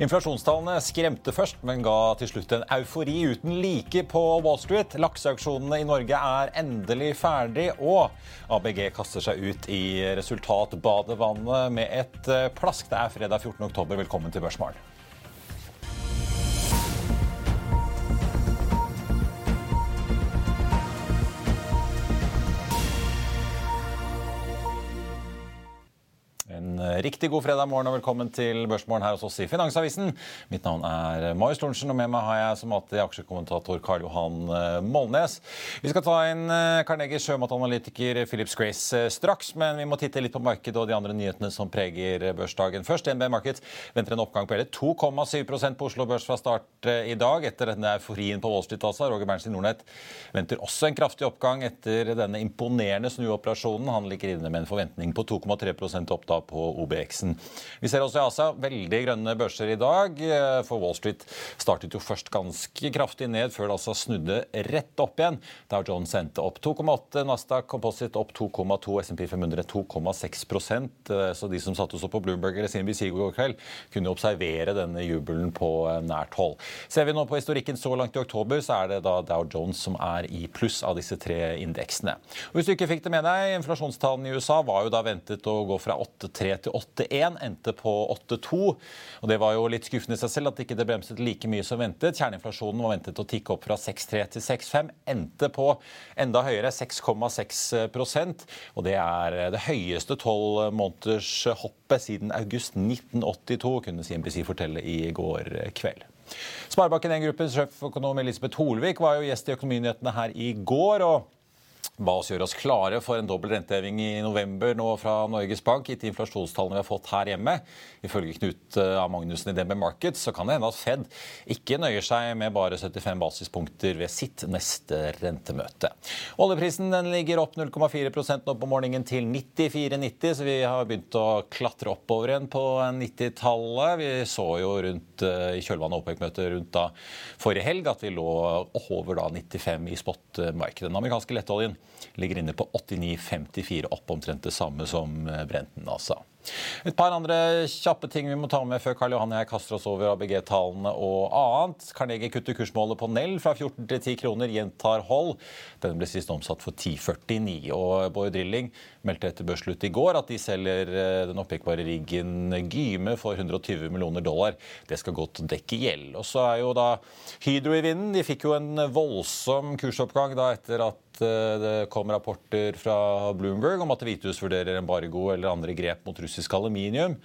Inflasjonstallene skremte først, men ga til slutt en eufori uten like på Wall Street. Lakseauksjonene i Norge er endelig ferdig, og ABG kaster seg ut i resultatbadevannet med et eh, plask. Det er fredag 14.10. Velkommen til Børsmorgen. Riktig god fredag morgen og velkommen til Børsmorgen her hos oss i Finansavisen. Mitt navn er Marius Thorensen, og med meg har jeg som alltid aksjekommentator Karl Johan eh, Molnes. Vi skal ta inn eh, Carnegie sjømatanalytiker Philips Grace eh, straks, men vi må titte litt på markedet og de andre nyhetene som preger børsdagen. Først, DNB Markets venter en oppgang på hele 2,7% på Oslo Børs fra start i dag, etter denne euforien på Wall Street. altså. Roger Berntsen Nordnett venter også en kraftig oppgang etter denne imponerende snuoperasjonen. Han ligger inne med en forventning på 2,3 opp da på OB. OBX-en. Vi ser også i Asia veldig grønne børser i dag. Eh, for Wall Street startet jo først ganske kraftig ned, før det altså snudde rett opp igjen. Dow Jones endte opp 2,8, Nasdaq Composite opp 2,2, SMP 500 2,6% Så de som satte oss opp på Bloomberg eller CNBC i går kveld, kunne observere denne jubelen på eh, nært hold. Ser vi nå på historikken så langt i oktober, så er det da Dow Jones som er i pluss av disse tre indeksene. Og hvis du ikke fikk det med deg, Inflasjonstallene i USA var jo da ventet å gå fra 8,3 til 8-1, endte på 8-2. Og Det var jo litt skuffende i seg selv at det ikke bremset like mye som ventet. Kjerneinflasjonen var ventet å tikke opp fra 6,3 til 6,5. Endte på enda høyere, 6,6% Og det er det høyeste tolv måneders hoppet siden august 1982, kunne CNBC fortelle i går kveld. Sparebanken 1-gruppens sjeføkonom Elisabeth Holvik var jo gjest i Økonominyhetene her i går. og ba oss gjøre oss klare for en dobbel renteheving i november nå fra Norges Bank, gitt inflasjonstallene vi har fått her hjemme. Ifølge Knut eh, A. Magnussen i DNB Markets så kan det hende at Fed ikke nøyer seg med bare 75 basispunkter ved sitt neste rentemøte. Oljeprisen ligger opp 0,4% nå på morgenen til 94,90, så vi har begynt å klatre oppover igjen på 90-tallet. Vi så jo rundt eh, i kjølvannet av OPEC-møtet rundt da forrige helg at vi lå over da 95 i spot-markedet. Den amerikanske lettoljen ligger inne på 89,54, opp omtrent det samme som eh, Brenten, altså. Et par andre kjappe ting vi må ta med før Karl Johan og jeg kaster oss over ABG-tallene og annet. Carnegie kutter kursmålet på Nell fra 14 til 10 kroner, gjentar hold. Den ble sist omsatt for 10,49. Og Boy Drilling meldte etter børsslutt i går at de selger eh, den oppjekkbare riggen Gyme for 120 millioner dollar. Det skal å dekke gjeld. Og så er jo da Hydro i vinden. De fikk jo en voldsom kursoppgang da etter at Eh, det kom rapporter fra Bloomberg om at Hvithus vurderer embargo eller andre grep mot russisk aluminium.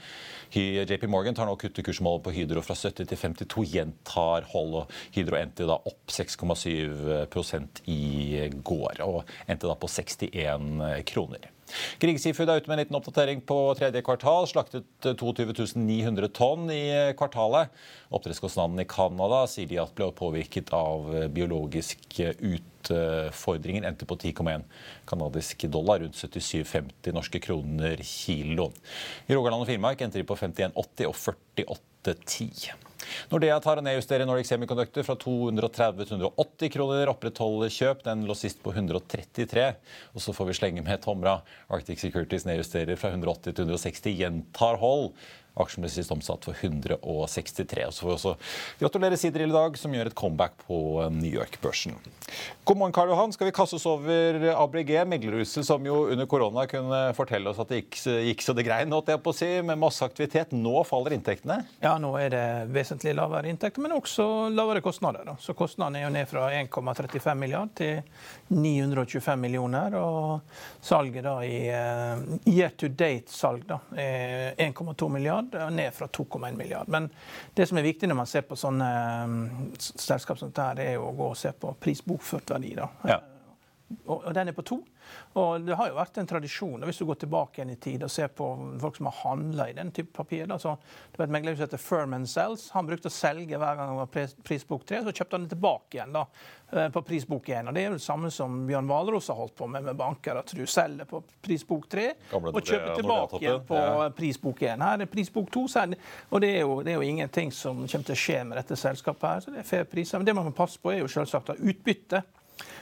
JP Morgan tar nå kutte kursmålet på Hydro fra 70 til 52, gjentar hold. og Hydro endte da opp 6,7% i går, og endte da på 61 kroner. Grieg Seafood er ute med en liten oppdatering på tredje kvartal. Slaktet 22 900 tonn i kvartalet. Oppdrettskostnadene i Canada sier de at ble påvirket av biologisk utfordringer. Endte på 10,1 canadisk dollar, rundt 77,50 norske kroner kiloen. I Rogaland og Finnmark endte de på 51,80 og 48,10. Nordea tar og nedjusterer Nordic Semiconductor fra 230 til 180 kroner. Opprettholder kjøp. Den lå sist på 133. Og så får vi slenge med Tomra. Arctic Securities nedjusterer fra 180 til 160. Gjentar hold. Sist omsatt for 163. Og så får vi også gratulere Sidril i dag, som gjør et comeback på New York-børsen. God morgen, Karl Johan. Skal vi kaste oss over ABG, meglerhuset som jo under korona kunne fortelle oss at det gikk, gikk så det grein, holdt jeg på å si, med masse aktivitet. Nå faller inntektene? Ja, nå er det vesentlig lavere inntekter, men også lavere kostnader. Så kostnadene er jo ned fra 1,35 milliard til 925 millioner. Og salget da i uh, year to date-salg da, er 1,2 milliard milliard, ned fra 2,1 milliard. Men det som er viktig når man ser på sånne um, selskap som dette, er å gå og se på prisbokført verdi. da. Ja. Og, og den er på to. Og Det har jo vært en tradisjon. Hvis du går tilbake igjen i tid og ser på folk som har handla i den type papir da, så Det var et meglerhus som heter Furman Sells. Han brukte å selge hver gang det var prisbok 3, så kjøpte han det tilbake igjen da, eh, på prisbok 1. Og Det er jo det samme som Bjørn Hvalros har holdt på med med banker. At du selger på prisbok 3 og kjøper tilbake igjen på ja. prisbok 1. Her er prisbok 2. Og det er, jo, det er, jo, ingenting som kommer til å skje med dette selskapet. her, så det er fair priser. Men det man må passe på, er jo selvsagt utbytte.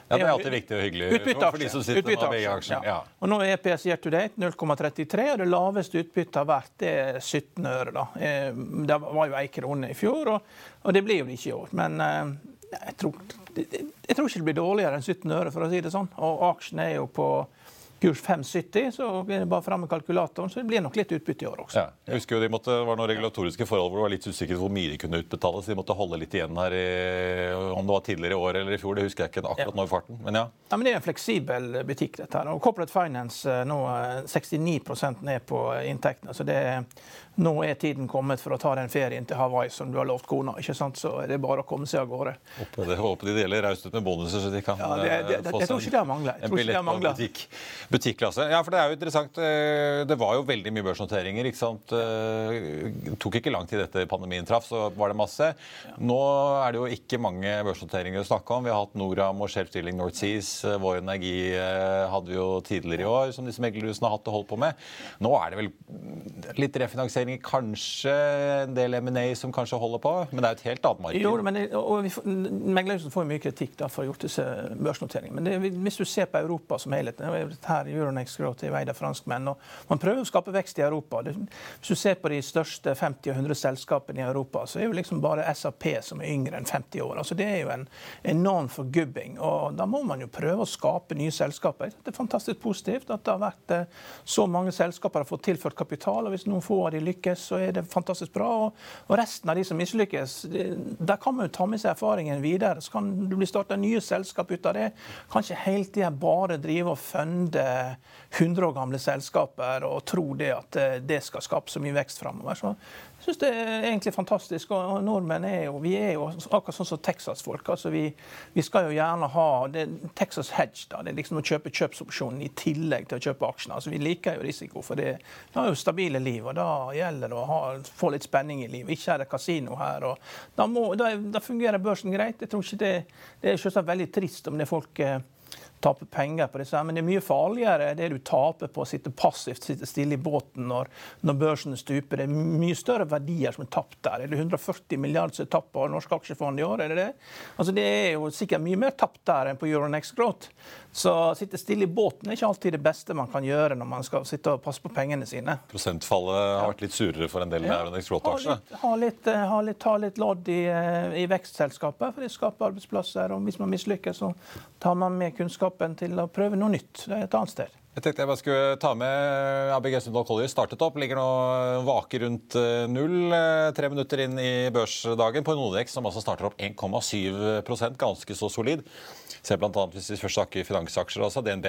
Ja, Det er alltid viktig og hyggelig for de som sitter med begge aksjene. Ja. Og nå er EPS year to date 0,33, og det laveste utbyttet har vært det er 17 øre. da. Eh, det var jo 1 krone i fjor, og, og, det blir jo det ikke i år. Men eh, jeg tror, jeg tror ikke det blir dårligere enn 17 øre, for å si det sånn. Og aksjen er jo på kurs 5,70, så bare fram kalkulatoren. Så det blir nok litt utbytte i år også. Ja, jeg husker jo de måtte, var noen regulatoriske forhold hvor det var litt usikkert hvor mye de kunne utbetales. De måtte holde litt igjen her i, om det var tidligere i år eller i fjor. Det husker jeg ikke akkurat ja. nå i farten. Men ja. ja. Men det er en fleksibel butikk, dette her. Og Corporate Finance eh, nå 69 eh, ned på inntektene. så det er nå er tiden kommet for å ta den ferien til Hawaii som du har lovt kona. ikke sant? Så er det bare å komme seg av gårde. Håper, det, håper de deler raust ut med bonuser, så de kan ja, det, det, det, få seg jeg tror ikke det En billett på butikk, butikklasse. Ja, for det er jo interessant. Eh, det var jo veldig mye børsnoteringer. ikke sant? Det eh, tok ikke lang tid etter pandemien traff, så var det masse. Nå er det jo ikke mange børsnoteringer å snakke om. Vi har hatt Noram og Shelf Dealing North Seas. Eh, Vår Energi hadde vi jo tidligere i år, som disse meglerhusene har hatt og holdt på med. Nå er det vel litt refinansiering investeringer, kanskje en del M&A som kanskje holder på, men det er jo et helt annet marked. Jo, men Meglerhuset får mye kritikk da, for å ha gjort disse børsnoteringene. Men det, hvis du ser på Europa som helhet her Euronext Growth er eid av franskmenn, og Man prøver å skape vekst i Europa. Hvis du ser på de største 50 og 100 selskapene i Europa, så er jo liksom bare SAP som er yngre enn 50 år. Altså, det er jo en enorm forgubbing. og Da må man jo prøve å skape nye selskaper. Det er fantastisk positivt at det har vært eh, så mange selskaper har fått tilført kapital. og Hvis noen få av de lykkes, så er det fantastisk bra. Og resten av de som mislykkes, der kan man jo ta med seg erfaringen videre. Så kan det bli starta nye selskap ut av det. Kan ikke hele tida bare drive og funde 100 år gamle selskaper og tro det at eh, det skal skape så mye vekst framover. Syns det er egentlig fantastisk. Og nordmenn er jo, vi er jo akkurat sånn som Texas-folk. altså vi, vi, skal jo gjerne ha det, Texas hedge. da, Det er liksom å kjøpe kjøpsopsjonen i tillegg til å kjøpe aksjene. altså Vi liker jo risiko, for det, vi har jo stabile liv. og Da gjelder det å ha, få litt spenning i livet. Ikke er det kasino her. og Da, må, da, da fungerer børsen greit. Jeg tror ikke Det, det er selvsagt veldig trist om det er folk eh, tape penger på disse. Men det er mye farligere det du taper på å sitte passivt sitte stille i båten når, når børsen stuper. Det er mye større verdier som er tapt der. Er det 140 milliarder som er tapt på norske aksjefond i år? er Det det? Altså det er jo sikkert mye mer tapt der enn på Euronext Growth. Så å sitte stille i båten er ikke alltid det beste man kan gjøre når man skal sitte og passe på pengene sine. Prosentfallet har vært litt surere for en del ja. Euronext Growth-aksjene? Ha, litt, ha, litt, ta litt lodd i, eh, i vekstselskapet, for det skaper arbeidsplasser. og Hvis man mislykkes, så tar man med kunnskap kunnskapen til å prøve noe nytt et annet sted. Jeg tenkte jeg bare skulle ta med ABG Sundal Collier startet opp. Ligger nå vaker rundt eh, null eh, tre minutter inn i børsdagen på en Nordnex som altså starter opp 1,7% ganske så solid. Se blant annet hvis vi først snakker finansaksjer. altså DNB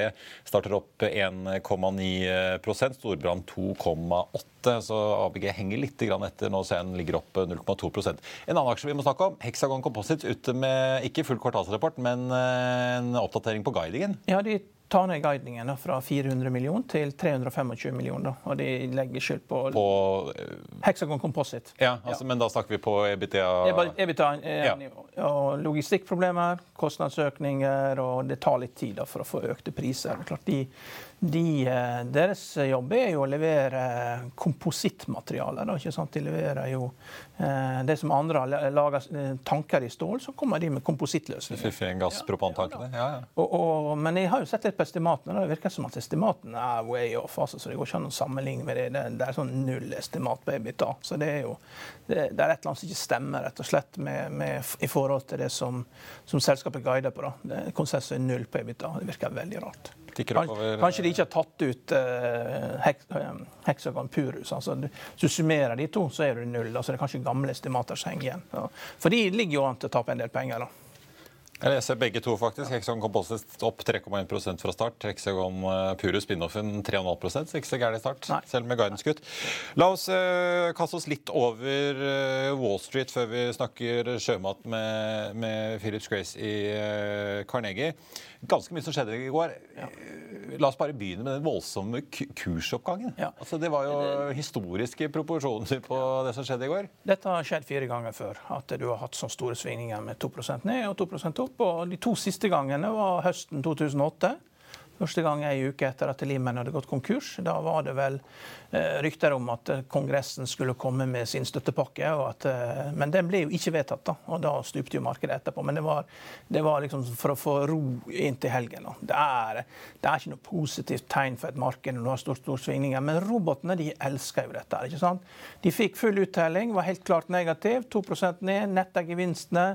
starter opp 1,9% Storbrann 2,8 så ABG henger litt etter. Nå så den ligger opp 0,2% En annen aksje vi må snakke om, Hexagon Composites, ute med ikke full kvartalsrapport, men eh, en oppdatering på guidingen. Ja, de tar ned guidingen fra 400 millioner til 325 millioner. Og de legger skyld på, på Hexagon Composite. Ja, altså, ja, Men da snakker vi på EBTA? EBTA eh, ja. og Logistikkproblemer, kostnadsøkninger, og det tar litt tid da, for å få økte priser. Klart de de, eh, deres jobb er jo å levere komposittmateriale. De leverer jo eh, det som andre har laga tanker i stål, så kommer de med komposittløsninger. Gasspropanttankene. Ja, ja. Og, og, men jeg har jo sett litt på estimatene. Det virker som at estimatene er way off. Altså, så Det går ikke an å sammenligne med det. Det, det er sånn null estimat på EBITDA. Så det er jo det, det, er et eller annet som ikke stemmer rett og slett med, med, i forhold til det som, som selskapet guider på. da. Konsensus er null på EBITDA. Det virker veldig rart. Kanskje de ikke har tatt ut uh, uh, Hexagon Purus. Altså, hvis du summerer de to, så er du null. Altså, det er kanskje gamle estimater som henger igjen. Ja. For de ligger jo an til å tape en del penger. da. Jeg leser begge to, faktisk. Hexagon Composite opp 3,1% fra start. Hexagon eh, Purus spin-offen 3,5 så ikke så gæren start, Nei. selv med guidance-kutt. La oss uh, kaste oss litt over uh, Wall Street før vi snakker sjømat med, med Philips Grace i uh, Carnegie ganske mye som skjedde i går. Ja. La oss bare begynne med den voldsomme kursoppgangen. Ja. Altså, det var jo historiske proporsjoner på det som skjedde i går. Dette har skjedd fire ganger før. At du har hatt så store svingninger med 2% ned og 2 opp. Og de to siste gangene var høsten 2008. Første gang ei uke etter at Limen hadde gått konkurs. Da var det vel rykter om at Kongressen skulle komme med sin støttepakke. At, eh, men den ble jo ikke vedtatt, da, og da stupte jo markedet etterpå. Men det var, det var liksom for å få ro inntil helgen. Det er, det er, ikke noe positivt tegn for et marked når du har store stor svingninger. Men robotene de elsker jo dette. ikke sant? De fikk full uttelling, var helt klart negativ. 2 ned, netta gevinstene.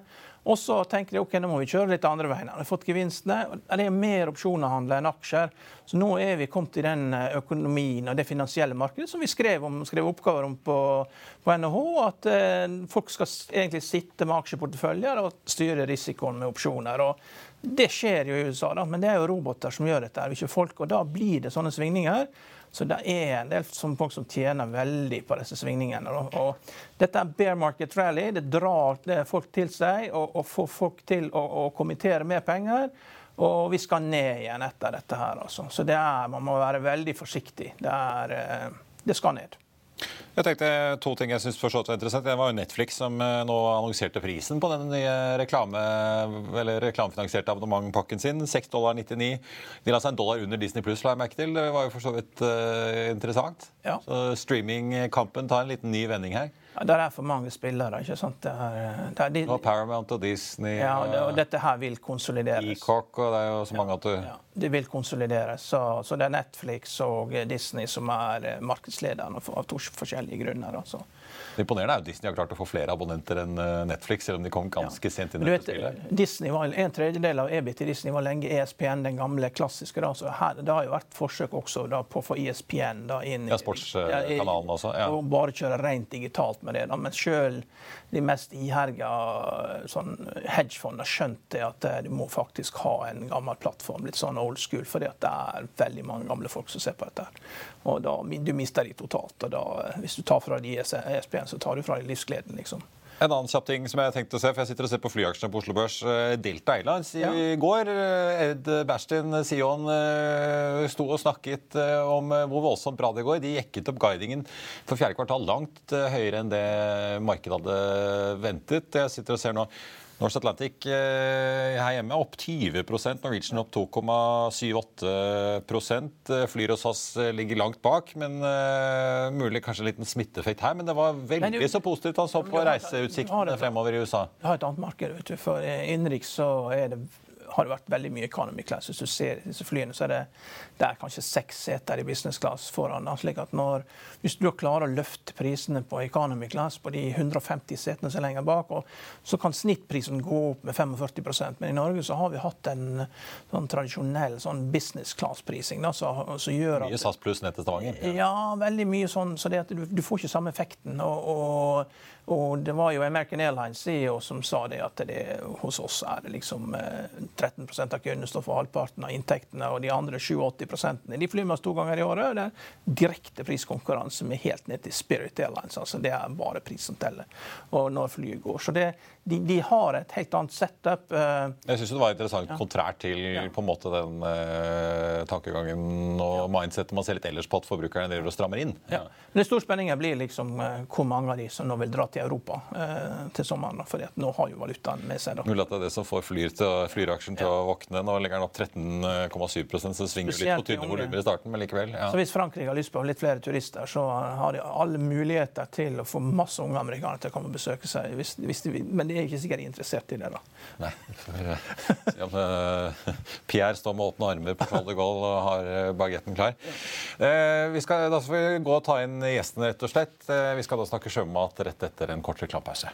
Og så tenker de ok, nå må vi kjøre litt andre veien. Har fått gevinstene. Det er mer opsjoner å handle enn aksjer. Så nå er vi kommet i den eh, økonomien og det finansielle markedet som vi skrev, om, skrev oppgaver om på, på NHH. At eh, folk skal egentlig sitte med aksjeporteføljer og styre risikoen med opsjoner. Og det skjer jo i USA, da, men det er jo roboter som gjør dette, ikke folk. Og da blir det sånne svingninger. Så det er en del folk som tjener veldig på disse svingningene. Og dette er bear market rally. Det drar folk til seg og, og får folk til å, å kommentere mer penger. Og vi skal ned igjen etter dette her. Altså. Så det er, man må være veldig forsiktig. Det, er, eh, det skal ned. Jeg tenkte To ting jeg synes var interessant. Det var jo Netflix som eh, nå annonserte prisen på den nye reklame, eller reklamefinansierte abonnementpakken sin. 6,99 dollar. De la seg en dollar under Disney Pluss, la jeg merke til. Det var jo for så vidt uh, interessant. Ja. Så Streamingkampen tar en liten ny vending her. Ja, det er for mange spillere. ikke sant? Det er, det er de, og Paramount og Disney. Ja, det, og dette her vil konsolideres. Peacock, og det er jo så mange at du ja, Det vil konsolideres. Så, så, det er Netflix og Disney som er eh, markedslederne av to forskjellige grunner. Altså. Det imponerende er jo Disney har klart å få flere abonnenter enn eh, Netflix, selv om de kom ganske ja. sent inn i dette. Disney var, En tredjedel av EBIT i Disney var lenge ESPN, den gamle klassiske. Da, så her, det har jo vært forsøk også da, på å få ESPN da, inn ja, sportskanalen også. Ja. Og bare kjøre rent digitalt med det. Da. Men sjøl de mest iherga sånn, hedgefond har skjønt det at eh, du må faktisk ha en gammel plattform, litt sånn old school, fordi at det er veldig mange gamle folk som ser på dette. Og da, Du mister de totalt. og da, Hvis du tar fra de ESPN, så tar du fra de livsgleden. liksom. En annen kjapp ting som jeg tenkte å se, for jeg sitter og ser på flyaksjene på Oslo Børs. Eh, Delta Airlines i ja. går. Eh, Ed Berstin, Sion, sto og snakket om hvor voldsomt bra det går. De jekket opp guidingen for fjerde kvartal langt høyere enn det markedet hadde ventet. Jeg sitter og ser nå Norse Atlantic eh, her hjemme opp 20 Norwegian opp 2,78 Flyr og SAS eh, ligger langt bak, men uh, mulig kanskje en liten smitteeffekt her. Men det var veldig det, så positivt han så på reiseutsiktene fremover i USA. Vi har et annet marked. vet du. For innenriks så er det har det vært veldig mye economy class. Hvis du ser disse flyene, så er det, det er kanskje seks seter i business class foran. Slik at når, Hvis du klarer å løfte prisene på economy class på de 150 setene som er lenger bak, og, så kan snittprisen gå opp med 45% Men i Norge så har vi hatt en sånn tradisjonell sånn business class-prising. som gjør at, Mye SAS pluss ned til Stavanger? Ja. ja, veldig mye sånn. så det at du, du får ikke samme effekten. og, og og det var jo American Airlines CEO som sa det at det, hos oss er det liksom 13 eh, av kundene står for halvparten av inntektene, og de andre 87 de flyr med oss to ganger i året. Det er direkte priskonkurranse med helt ned til Spirit Airlines. altså Det er bare pris som teller og når flyet går. Så det, de, de, har et helt annet setup. Eh. Jeg syns det var interessant ja. kontrært til ja. på en måte den uh, tankegangen og ja. mindsettet man ser litt ellers på at forbrukerne driver og strammer inn. Ja. Men Den store spenningen blir liksom uh, hvor mange av de som nå vil dra til Europa eh, til sommeren. For nå har jo valutaen med seg. Mulig at det er det som får flyr til, flyraksjen til å våkne. Nå legger den opp 13,7 så det svinger litt på tynne volumer i starten, men likevel. Ja. Så hvis Frankrike har lyst på litt flere turister, så har de alle muligheter til å få masse unge amerikanere til å komme og besøke seg. Hvis, hvis de, men de er ikke sikkert interessert i det. da. Nei, for, ja, men, eh, Pierre står med åpne armer på Charles de Gaulle og har eh, bagetten klar. Eh, vi skal, da skal vi gå og ta inn gjestene, rett og slett. Eh, vi skal da snakke sjømat rett etter en kort reklamepause.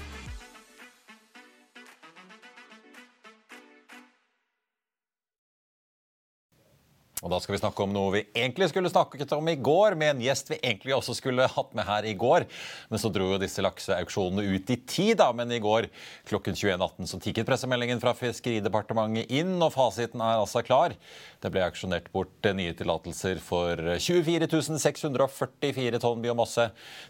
Og da skal vi snakke om noe vi egentlig skulle snakket om i går, med en gjest vi egentlig også skulle hatt med her i går. Men så dro jo disse lakseauksjonene ut i tid, da. Men i går klokken 21.18 så tikket pressemeldingen fra Fiskeridepartementet inn, og fasiten er altså klar. Det ble auksjonert bort nye tillatelser for 24 644 tonn biomasse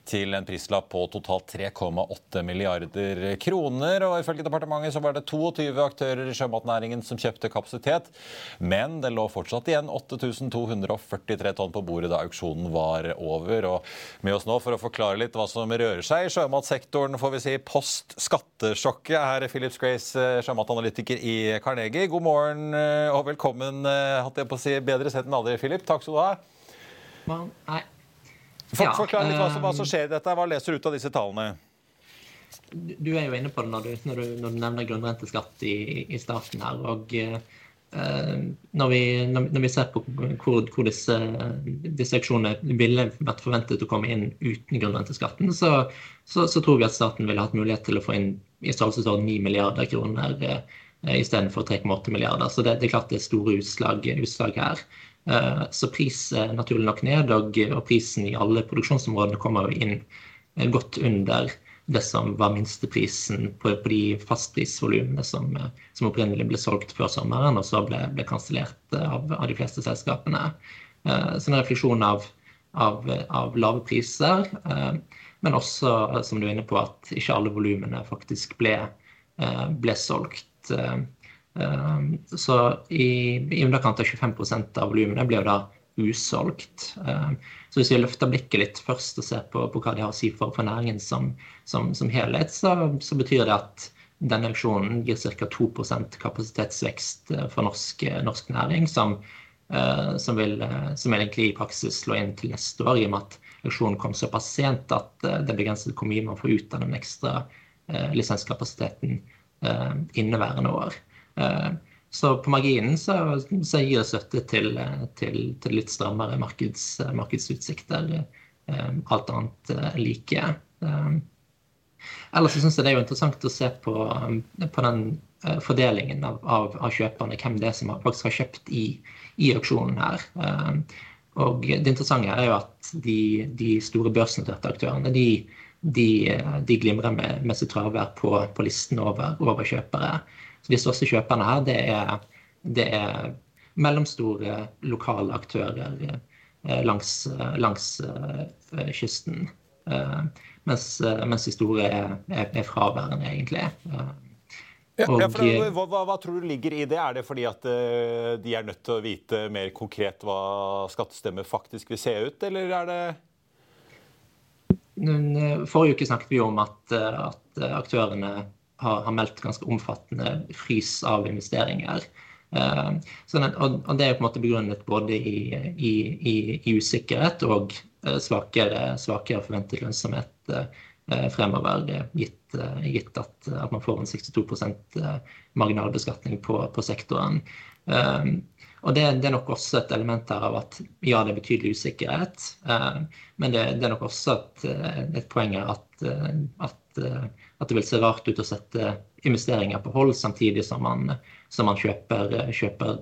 til en prislapp på totalt 3,8 milliarder kroner. Og ifølge departementet så var det 22 aktører i sjømatnæringen som kjøpte kapasitet, men det lå fortsatt igjen 8243 tonn på bordet da auksjonen var over. Og med oss nå for å forklare litt hva som rører seg i sjømatsektoren, får vi si post skattesjokket, er Philips Grace, sjømatanalytiker i Carnegie. God morgen eh, og velkommen. Eh, hatt jeg på å si bedre sett enn aldri, Philip. Takk skal du ha. Nei. For, ja, forklar litt hva som, hva som, skjer i dette. Hva leser du ut av disse tallene? Du er jo inne på det når du, når du, når du nevner grunnrenteskatt i, i starten her. og Eh, når vi, når vi, ser på hvor, hvor disse, disse, auksjonene ville vært forventet å komme inn uten grunnrenteskatten, så, så, så, tror vi at staten ville hatt mulighet til å få inn i størrelsesorden 9 milliarder kroner eh, istedenfor 3,8 milliarder. Så det, det, er klart det er store utslag, utslag her. Eh, så pris naturlig nok ned, og, og prisen i alle produksjonsområdene kommer jo inn eh, godt under det som var minsteprisen på, på de fastprisvolumene som, som, opprinnelig ble solgt før sommeren, og så ble, ble kansellert av, av, de fleste selskapene. Uh, så en refleksjon av, av, av lave priser, men også, som du er inne på, at ikke alle volumene faktisk ble, ble solgt. så i, i underkant av 25% av volumene ble jo da usolgt. Eh, så hvis vi løfter blikket litt først og ser på, på hva de har å si for, for næringen som, som, som helhet, så, så, betyr det at denne auksjonen gir ca. 2 kapasitetsvekst eh, for norsk, norsk næring, som, som, vil, som egentlig i praksis slå inn til neste år, i og med at auksjonen kom såpass sent at det er begrenset hvor mye man får ut av den ekstra lisenskapasiteten inneværende år. Så på marginen så, så gir det støtte til, til, til, litt strammere markeds, markedsutsikter. Eh, alt annet eh, like. Eh, ellers syns jeg det er jo interessant å se på, på den fordelingen av, av, av, kjøperne, hvem det er som faktisk har kjøpt i, i auksjonen her. Og det interessante er jo at de, de store børsnoterte aktørene de, de, de glimrer med, med sitt fravær på, på listen over, over kjøpere. De største kjøperne her, det er, det er mellomstore lokale aktører eh, langs, langs uh, kysten. Mens, mens, de store er, er, er fraværende, egentlig. Ja, og, ja, hva, hva, hva, tror du ligger i det? Er det fordi at de er nødt til å vite mer konkret hva skattestemmer faktisk vil se ut, eller er det Forrige uke snakket vi om at, at aktørene har, har meldt ganske omfattende frys av investeringer. Uh, sånn og, og, det er på en måte begrunnet både i, i, i, i usikkerhet og uh, svakere, svakere, forventet lønnsomhet uh, fremover, gitt, gitt at, at, man får en 62% marginalbeskatning på, på sektoren. og det, det, er nok også et element her av at ja, det er betydelig usikkerhet, men det, det, er nok også et, et poeng her at, at at det vil se rart ut å sette investeringer på hold samtidig som man, som man kjøper, kjøper,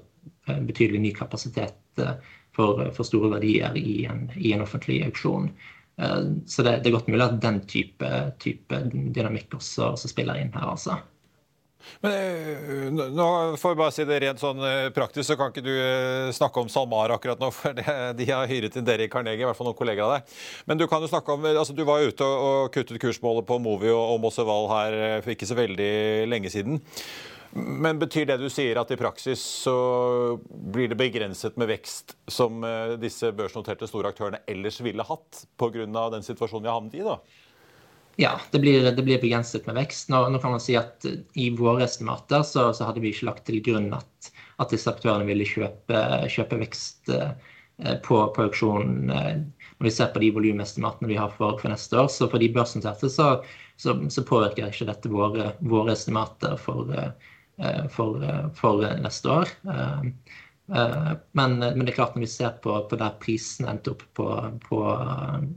eh, betydelig ny kapasitet eh, for, for store verdier i en, i en, offentlig auksjon. Eh, så det, det, er godt mulig at den type, type dynamikk også, også, spiller inn her, altså. Men eh, nå får vi bare si det rent sånn eh, praktisk, så kan ikke du eh, snakke om SalMar akkurat nå, for det, de har hyret inn dere i Carnegie, i hvert fall noen kolleger av deg. Men du kan jo snakke om, altså du var ute og kuttet kursmålet på Movi og Mosseval her for ikke så veldig lenge siden. Men betyr det du sier at i praksis så blir det begrenset med vekst som disse børsnoterte store aktørene ellers ville hatt, pga. den situasjonen vi har havnet i? da? Ja, det blir, det blir, begrenset med vekst. Nå, nå, kan man si at I våre estimater så, så hadde vi ikke lagt til grunn at, at disse aktørene ville kjøpe, kjøpe vekst eh, på, på auksjonen. Eh, når vi ser på de volumestimatene vi har for, for, neste år, så for de børsnoterte så, så, så, påvirker ikke dette våre, våre estimater for, eh, for, for, neste år. Men, men, det er klart når vi ser på, på der prisen endte opp på, på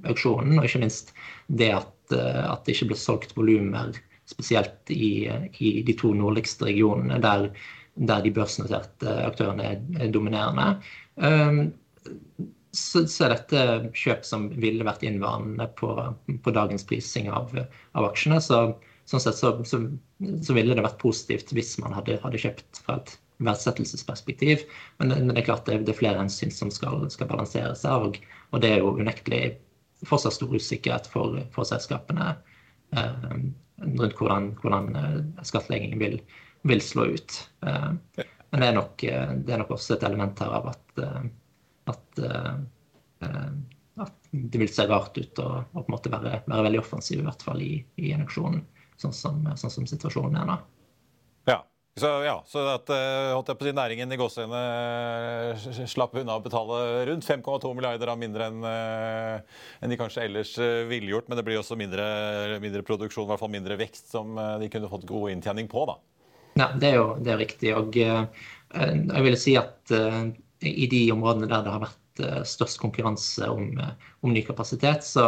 auksjonen, og ikke minst det at Eh, at det ikke ble solgt volumer, spesielt i, i, de to nordligste regionene, der, der de børsnoterte aktørene er dominerende. Så, så, er dette kjøp som ville vært innvandrende på, på dagens prising av, av aksjene. Så, sånn sett så, så, så, ville det vært positivt hvis man hadde, hadde kjøpt fra et verdsettelsesperspektiv. Men, men, det er klart det, det er flere hensyn som skal, skal balansere seg. Og, og, det er jo unektelig fortsatt stor usikkerhet for, for selskapene eh, rundt hvordan, hvordan eh, skattleggingen vil, vil, slå ut. Eh, men det er, nok, eh, det er, nok, også et element her av at, eh, at, at det vil se rart ut og, på en måte være, være, veldig offensiv, i hvert fall i, i en auksjon, sånn som, sånn som situasjonen er nå. Så ja, så at eh, holdt jeg på å si, næringen i gåsehudene eh, slapp unna å betale rundt 5,2 milliarder av mindre enn eh, en de kanskje ellers ville gjort. Men det blir også mindre, mindre, produksjon, i hvert fall mindre vekst, som de kunne fått god inntjening på. da. Ja, det er jo det er riktig. Og jeg vil si at i de områdene der det har vært størst konkurranse om, om ny kapasitet, så,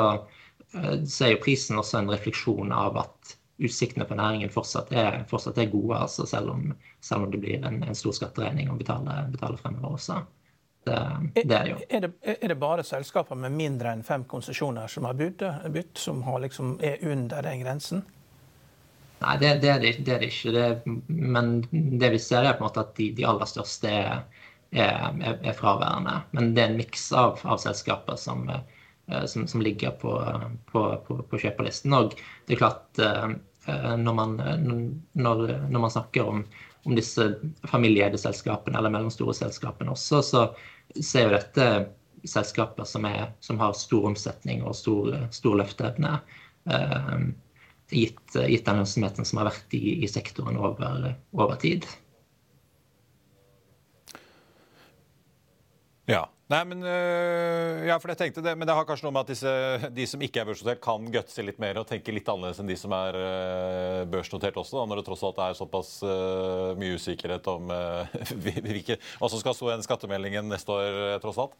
så er jo prisen også en refleksjon av at utsiktene for næringen fortsatt er, fortsatt er gode, altså selv, om, selv, om, det blir en, en stor skatteregning å betale, betale fremover også. Det, det er, er, det, er, det, bare selskaper med mindre enn fem konsesjoner som har bytt, bytt som har liksom, er under den grensen? Nei, det, det, er, det, det det ikke. men det vi ser, er på en måte at de, de aller største er, er, er, fraværende. Men det er en miks av, av selskaper som, som, som ligger på, på, på, på, kjøperlisten. Og det er klart, eh, når man, når, når man snakker om, om disse familieeide selskapene eller mellomstore selskapene også, så, så er jo dette selskaper som, er, som, har stor omsetning og stor, stor løfteevne. Eh, gitt, gitt, den lønnsomheten som har vært i, i sektoren over, over tid. Ja. Nei, men, øh, ja, for jeg tenkte det, men det har kanskje noe med at disse, de som ikke er børsnotert, kan gutse litt mer og tenke litt annerledes enn de som er øh, børsnotert også, da, når det tross alt er såpass øh, mye usikkerhet om hvilke, hva som skal stå i den skattemeldingen neste år, tross alt?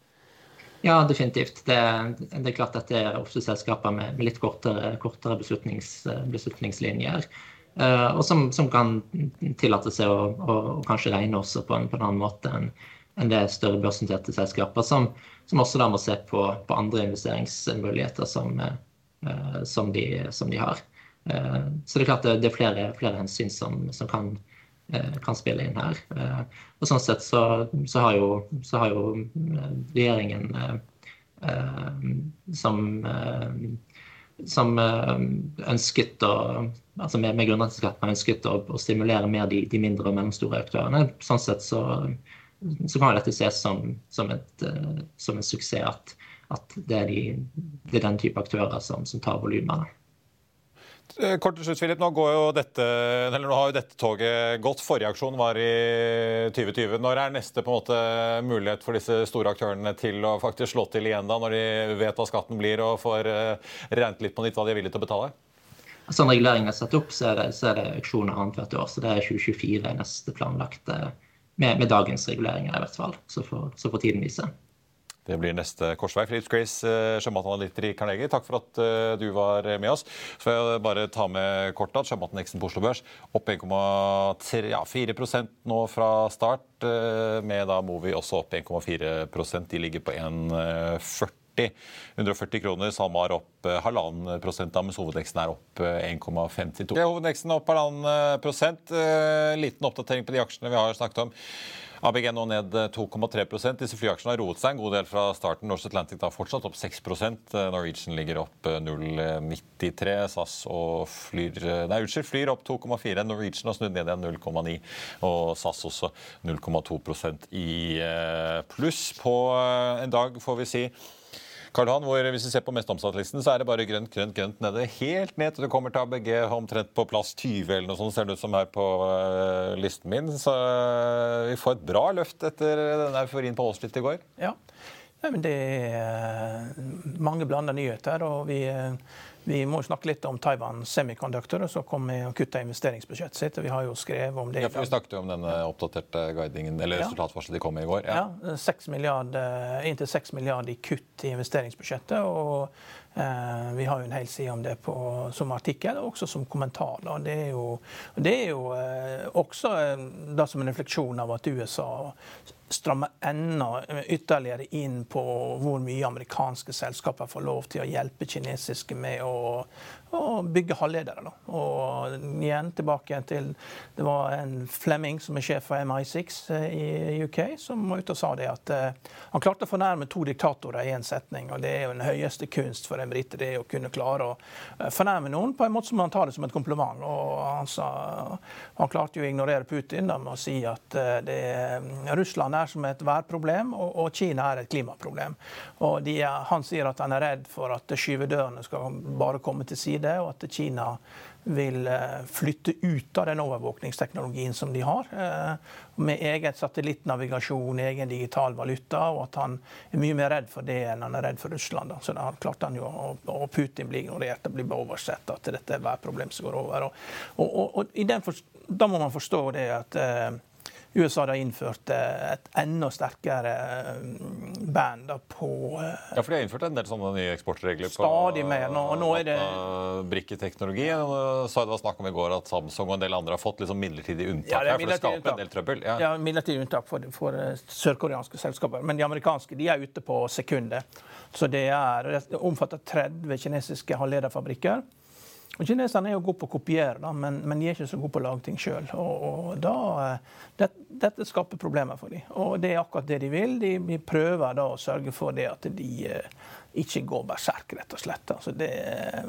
Ja, definitivt. Det, det, er klart at det er ofte selskaper med litt kortere, kortere beslutnings, beslutningslinjer. og som, som, kan tillate seg å, å, å kanskje regne også på en, på en annen måte enn enn det større børsnoterte selskaper, som, som, også da må se på, på andre investeringsmuligheter som, uh, som, de, som, de, har. Uh, så det er klart det, er flere, flere hensyn som, kan, uh, kan, spille inn her. og sånn sett så, så, har, jo, så har jo regjeringen som som ønsket å altså med, med ønsket å, å, stimulere mer de, de mindre og mellomstore aktørene. Sånn sett så, så kan dette ses som, som, et, uh, som en suksess. At, at det, er de, det, er den type aktører som, som tar volumene. Eh, kort til slutt, Philip. Nå, dette, nå, har jo dette toget gått. Forrige aksjon var i 2020. Når er neste måte, mulighet for disse store aktørene til å faktisk slå til igjen, da, når de vet hva skatten blir og får uh, regnet litt på nytt hva de er villige til å betale? Sånn reguleringen er satt opp, så er det, så er det auksjoner annethvert år. Så det er 2024 neste planlagte med, med, dagens reguleringer, i hvert fall. Så får, så får tiden vise. Det blir neste korsvei. Philips Grace, eh, sjømatanalytiker i Carnegie, takk for at uh, du var med oss. Så får jeg bare ta med kort at sjømatindeksen på Oslo Børs opp 1,4 ja, nå fra start, med da Movi også opp 1,4% De ligger på 1,40. 140 kroner. SalMar opp eh, halvannen prosent, mens hovedeksten er opp 1,52. Hovedeksten hovedveksten opp halvannen prosent. Eh, liten oppdatering på de aksjene vi har snakket om. ABG nå ned 2,3 Disse flyaksjene har roet seg en god del fra starten. Norse Atlantic da fortsatt opp 6% Norwegian ligger opp 0,93 SAS og flyr Nei, unnskyld, flyr opp 2,4 Norwegian har snudd ned igjen 0,9 og SAS også 0,2% i pluss på en dag, får vi si. Karl Han, hvor hvis vi ser på mest omsatt-listen, så er det bare grønt, grønt, grønt nede. Helt ned til det kommer til ABG omtrent på plass 20 eller noe sånt, ser det ut som her på uh, listen min. Så uh, vi får et bra løft etter denne euforien på Wall i går. Ja. ja men det er uh, mange blanda nyheter. og vi vi må snakke litt om Taiwan Semiconductor, som kom med å kutte investeringsbudsjettet sitt. Vi har jo skrevet om det. Ja, for Vi snakket jo om denne oppdaterte guidingen, eller ja. resultatvarselet de kom med i går. Ja, ja 6 milliard, Inntil 6 milliarder i kutt i investeringsbudsjettet. og Eh, vi har jo en hel side om det på, som artikkel, og også som kommentar. Da. Det er jo, det er jo eh, også eh, da som en refleksjon av at USA stramme enda ytterligere inn på hvor mye amerikanske selskaper får lov til å hjelpe kinesiske med å, å bygge halvledere. Da. Og igjen tilbake til Det var en Flemming som er sjef for MI6 eh, i UK, som var ute og sa det at uh, han klarte å fornærme to diktatorer i én setning. Og det er jo den høyeste kunst for en brite, det å kunne klare å uh, fornærme noen på en måte som han tar det som et kompliment. Og han, sa, han klarte jo å ignorere Putin da, med å si at uh, det, Russland er som et værproblem, og, og Kina er et klimaproblem. Og de, han sier at han er redd for at skyvedørene skal bare komme til side, og at Kina vil eh, flytte ut av den overvåkningsteknologien som de har, eh, med eget satellittnavigasjon, egen digital valuta, og at han er mye mer redd for det enn han er redd for Russland. Da. Så da klarte han jo, og Putin blir ignorert, og blir bare oversett at dette er værproblem som går over. Og, og, og, og da må man forstå det at eh, USA har innført eh, et enda sterkere eh, band på eh, Ja, for de har innført en del sånne nye eksportregler på stadig mer. Nå, nå er det... brikketeknologi. Det var snakk om i går at Samsung og en del andre har fått liksom midlertidig unntak ja, her for det skaper unntak. en del trøbbel. Ja, ja midlertidig unntak for, for sørkoreanske selskaper. Men de amerikanske de er ute på sekundet. Så det, er, det omfatter 30 kinesiske halvlederfabrikker. Og Kineserne er jo gode på å kopiere, da, men, men, de er ikke så gode på å lage ting sjøl. Eh, det, dette skaper problemer for dem. Og det er akkurat det de vil. De, de prøver da å sørge for det at de eh, ikke går berserk, rett og slett. Altså det,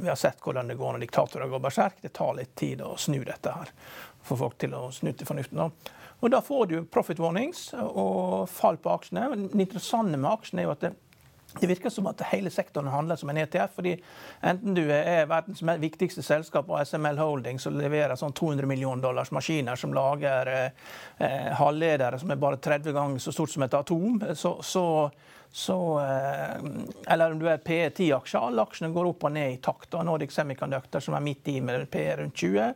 vi har sett hvordan det går når diktatorer går berserk. Det tar litt tid å snu dette her. Få folk til å snu til fornuften. Og da får du profit warnings og fall på aksjene. Det interessante med aksjene er jo at det, det virker som at hele sektoren handler som en ETF. fordi Enten du er verdens viktigste selskap og SML Holding, som leverer sånn 200 millioner dollars maskiner som lager eh, eh, halvledere som er bare 30 ganger så stort som et atom, så, så så, eh, eller om du er PE10-aksjer. Alle aksjene går opp og ned i takt. Og Nordic Semiconductor, som er midt i med PE rundt 20,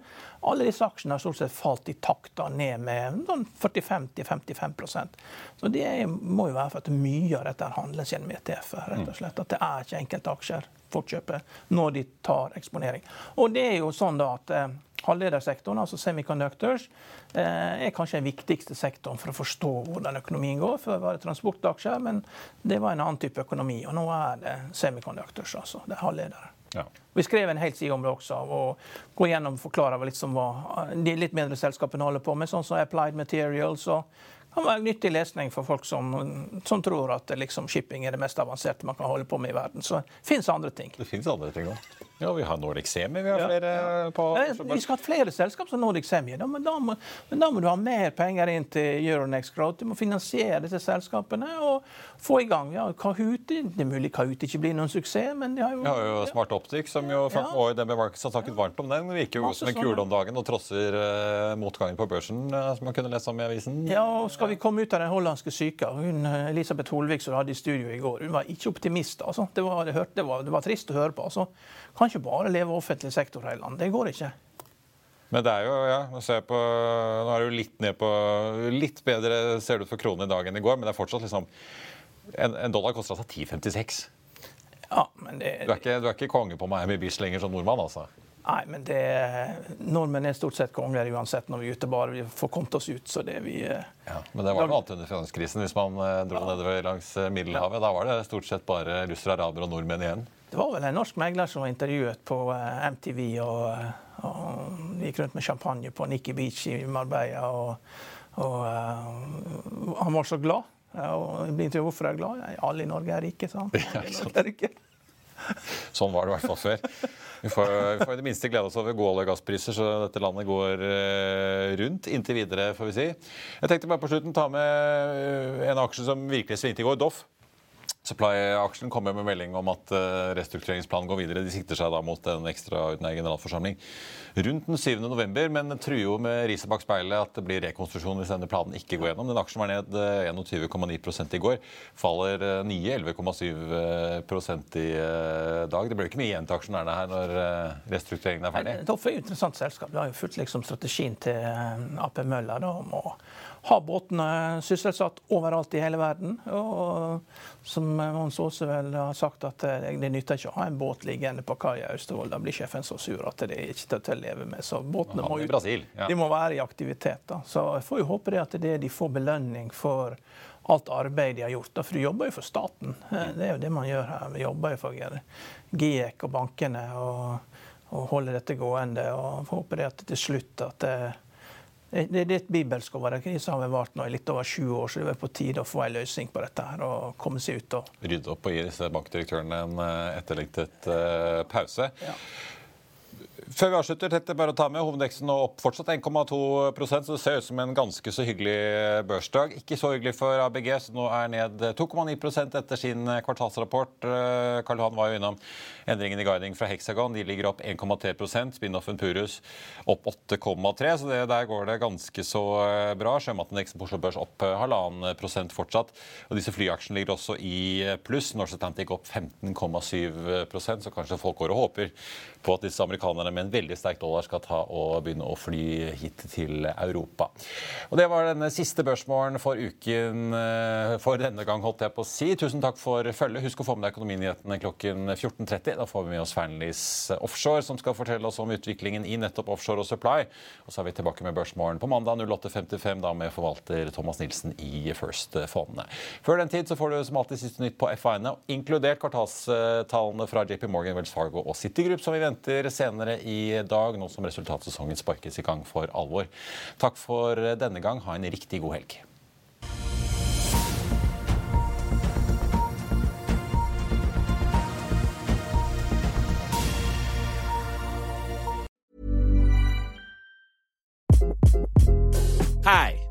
alle disse aksjene har stort sett falt i takt og ned med 45-55% sånn Så det må jo være for at mye av dette handles gjennom ETF. rett og slett. At det er ikke enkelte aksjer folk kjøper når de tar eksponering. Og det er jo sånn da at eh, Halvledersektoren, altså semiconductors, eh, er kanskje den viktigste sektoren for å forstå hvordan økonomien går. Før var det transportaksjer, men det var en annen type økonomi. Og nå er det semiconductors, altså. Det er halvledere. Ja. Vi skrev en hel side om det også, og gå gjennom og forklare litt som hva de litt mindre selskapene holder på med, sånn som Applied Materials og kan være nyttig lesning for folk som, som tror at liksom, shipping er det mest avanserte man kan holde på med i verden. Så det fins andre ting. Det andre ting òg. Ja, vi har Nordic Semi. Vi har flere ja. på Vi skal ha flere selskap som Nordic Semi. Da, men, da må, men, da må, du ha mer penger inn til Euronext Growth. Du må finansiere disse selskapene og få i gang. Ja, Kahoot, Det er mulig Kahoot ikke blir noen suksess, men de har jo har jo Smart Optic, som jo ja. og DB Markets har snakket varmt om den. Virker jo som en kule om dagen og trosser uh, motgangen på børsen, uh, som man kunne lese om i avisen. Ja, og skal vi komme ut av den hollandske syka hun, eh, Elisabeth Holvik som du hadde i studio i går, hun var ikke optimist. altså. Det var, det hørte, det var, det var trist å høre på. altså. Kan ikke bare leve offentlig sektor hele landet. Det går ikke. Men det er jo, ja, på, nå er det jo litt ned på Litt bedre ser det ut for kronen i dag enn i går, men det er fortsatt liksom En, en dollar koster altså 10,56. Ja, men det, du, er ikke, du er ikke konge på Miami Beach lenger som nordmann, altså? Nei, men det, nordmenn er stort sett konger uansett når vi er ute, bare vi får kommet oss ut. så det vi... Eh, ja, men det var noe annet under finanskrisen. Hvis man eh, dro ja. nedover langs Middelhavet, da var det stort sett bare russere, arabere og nordmenn igjen? Det var vel en norsk megler som var intervjuet på eh, MTV og, eh, og gikk rundt med champagne på Nikki Beach i Marbella. Og, og og han var så glad. Og ble intervjuet hvorfor er jeg glad. Alle i Norge er rike, sa han. Ja, sånn var det i hvert fall før. Vi får, vi får i det minste glede oss over gode gasspriser, så dette landet går rundt inntil videre, får vi si. Jeg tenkte bare på slutten ta med en aksje som virkelig svingte i går, Doff. Supply-aksjen kommer med melding om at uh, restruktureringsplanen går videre. De sikter seg da mot en ekstraordinær generalforsamling rundt den 7. november, men truer jo med riset bak speilet at det blir rekonstruksjon hvis denne planen ikke går gjennom. Den aksjen var ned 21,9% i går. Faller nye 11,7 i dag. Det blir ikke mye igjen til aksjonærene her når restruktureringen er ferdig? Toff er jo et interessant selskap. Det har jo fulgt liksom strategien til AP Møller om å ha båtene sysselsatt overalt i hele verden. Og som Mons Aase vel har sagt, at det nytter ikke å ha en båt liggende på kai i Austevoll. Da blir sjefen så sur at det er ikke til å leve med. Så båtene må, ut, de må være i aktivitet. Da. Så jeg får jo håpe det at det de får belønning for alt arbeid de har gjort. Da. For de jobber jo for staten. Det er jo det man gjør her. Vi jobber jo for GIEK og bankene og, og holder dette gående. og håper det at til slutt at det, det, det er et bibelsk over det. Krisa har vart nå i litt over 20 år, så det er på tide å få en løsning på dette her og komme seg ut. og Rydde opp og gi disse bankdirektørene en eh, etterlengtet uh, pause. Ja. Før vi avslutter, dette bare å ta med, Hovedindeksen nå opp fortsatt 1,2% så det ser ut som en ganske så hyggelig børsdag. Ikke så hyggelig for ABG, som nå er ned 2,9% etter sin kvartalsrapport. Eh, Karl Johan var jo innom endringen i guiding fra Hexagon. De ligger opp 1,3% Spinoffen Purus opp 8,3 så det, der går det ganske så eh, bra. Sjømatindeksen på Oslo Børs opp eh, halvannen prosent fortsatt. Og disse flyaksjene ligger også i pluss. Norse Atlantic opp 15,7% så kanskje folk går og håper på at disse amerikanerne med en veldig sterk dollar skal ta og begynne å fly hit til Europa. Og Det var denne siste børsmålen for uken eh, for denne gang, holdt jeg på å si. Tusen takk for følget. Husk å få med deg Økonominyhetene klokken 14.30. Da får vi med oss Fearnleys Offshore, som skal fortelle oss om utviklingen i nettopp offshore og supply. Og så er vi tilbake med børsmålen på mandag 08.55, da med forvalter Thomas Nilsen i First Fondene. Før den tid så får du som alltid siste nytt på FA-ene, inkludert kvartalstallene fra JP Morgan, Wells Fargo og Citigroup, som vi venter senere i dag, nå som resultatsesongen sparkes i gang for alvor. Takk for denne gang. Ha en riktig god helg. Hi,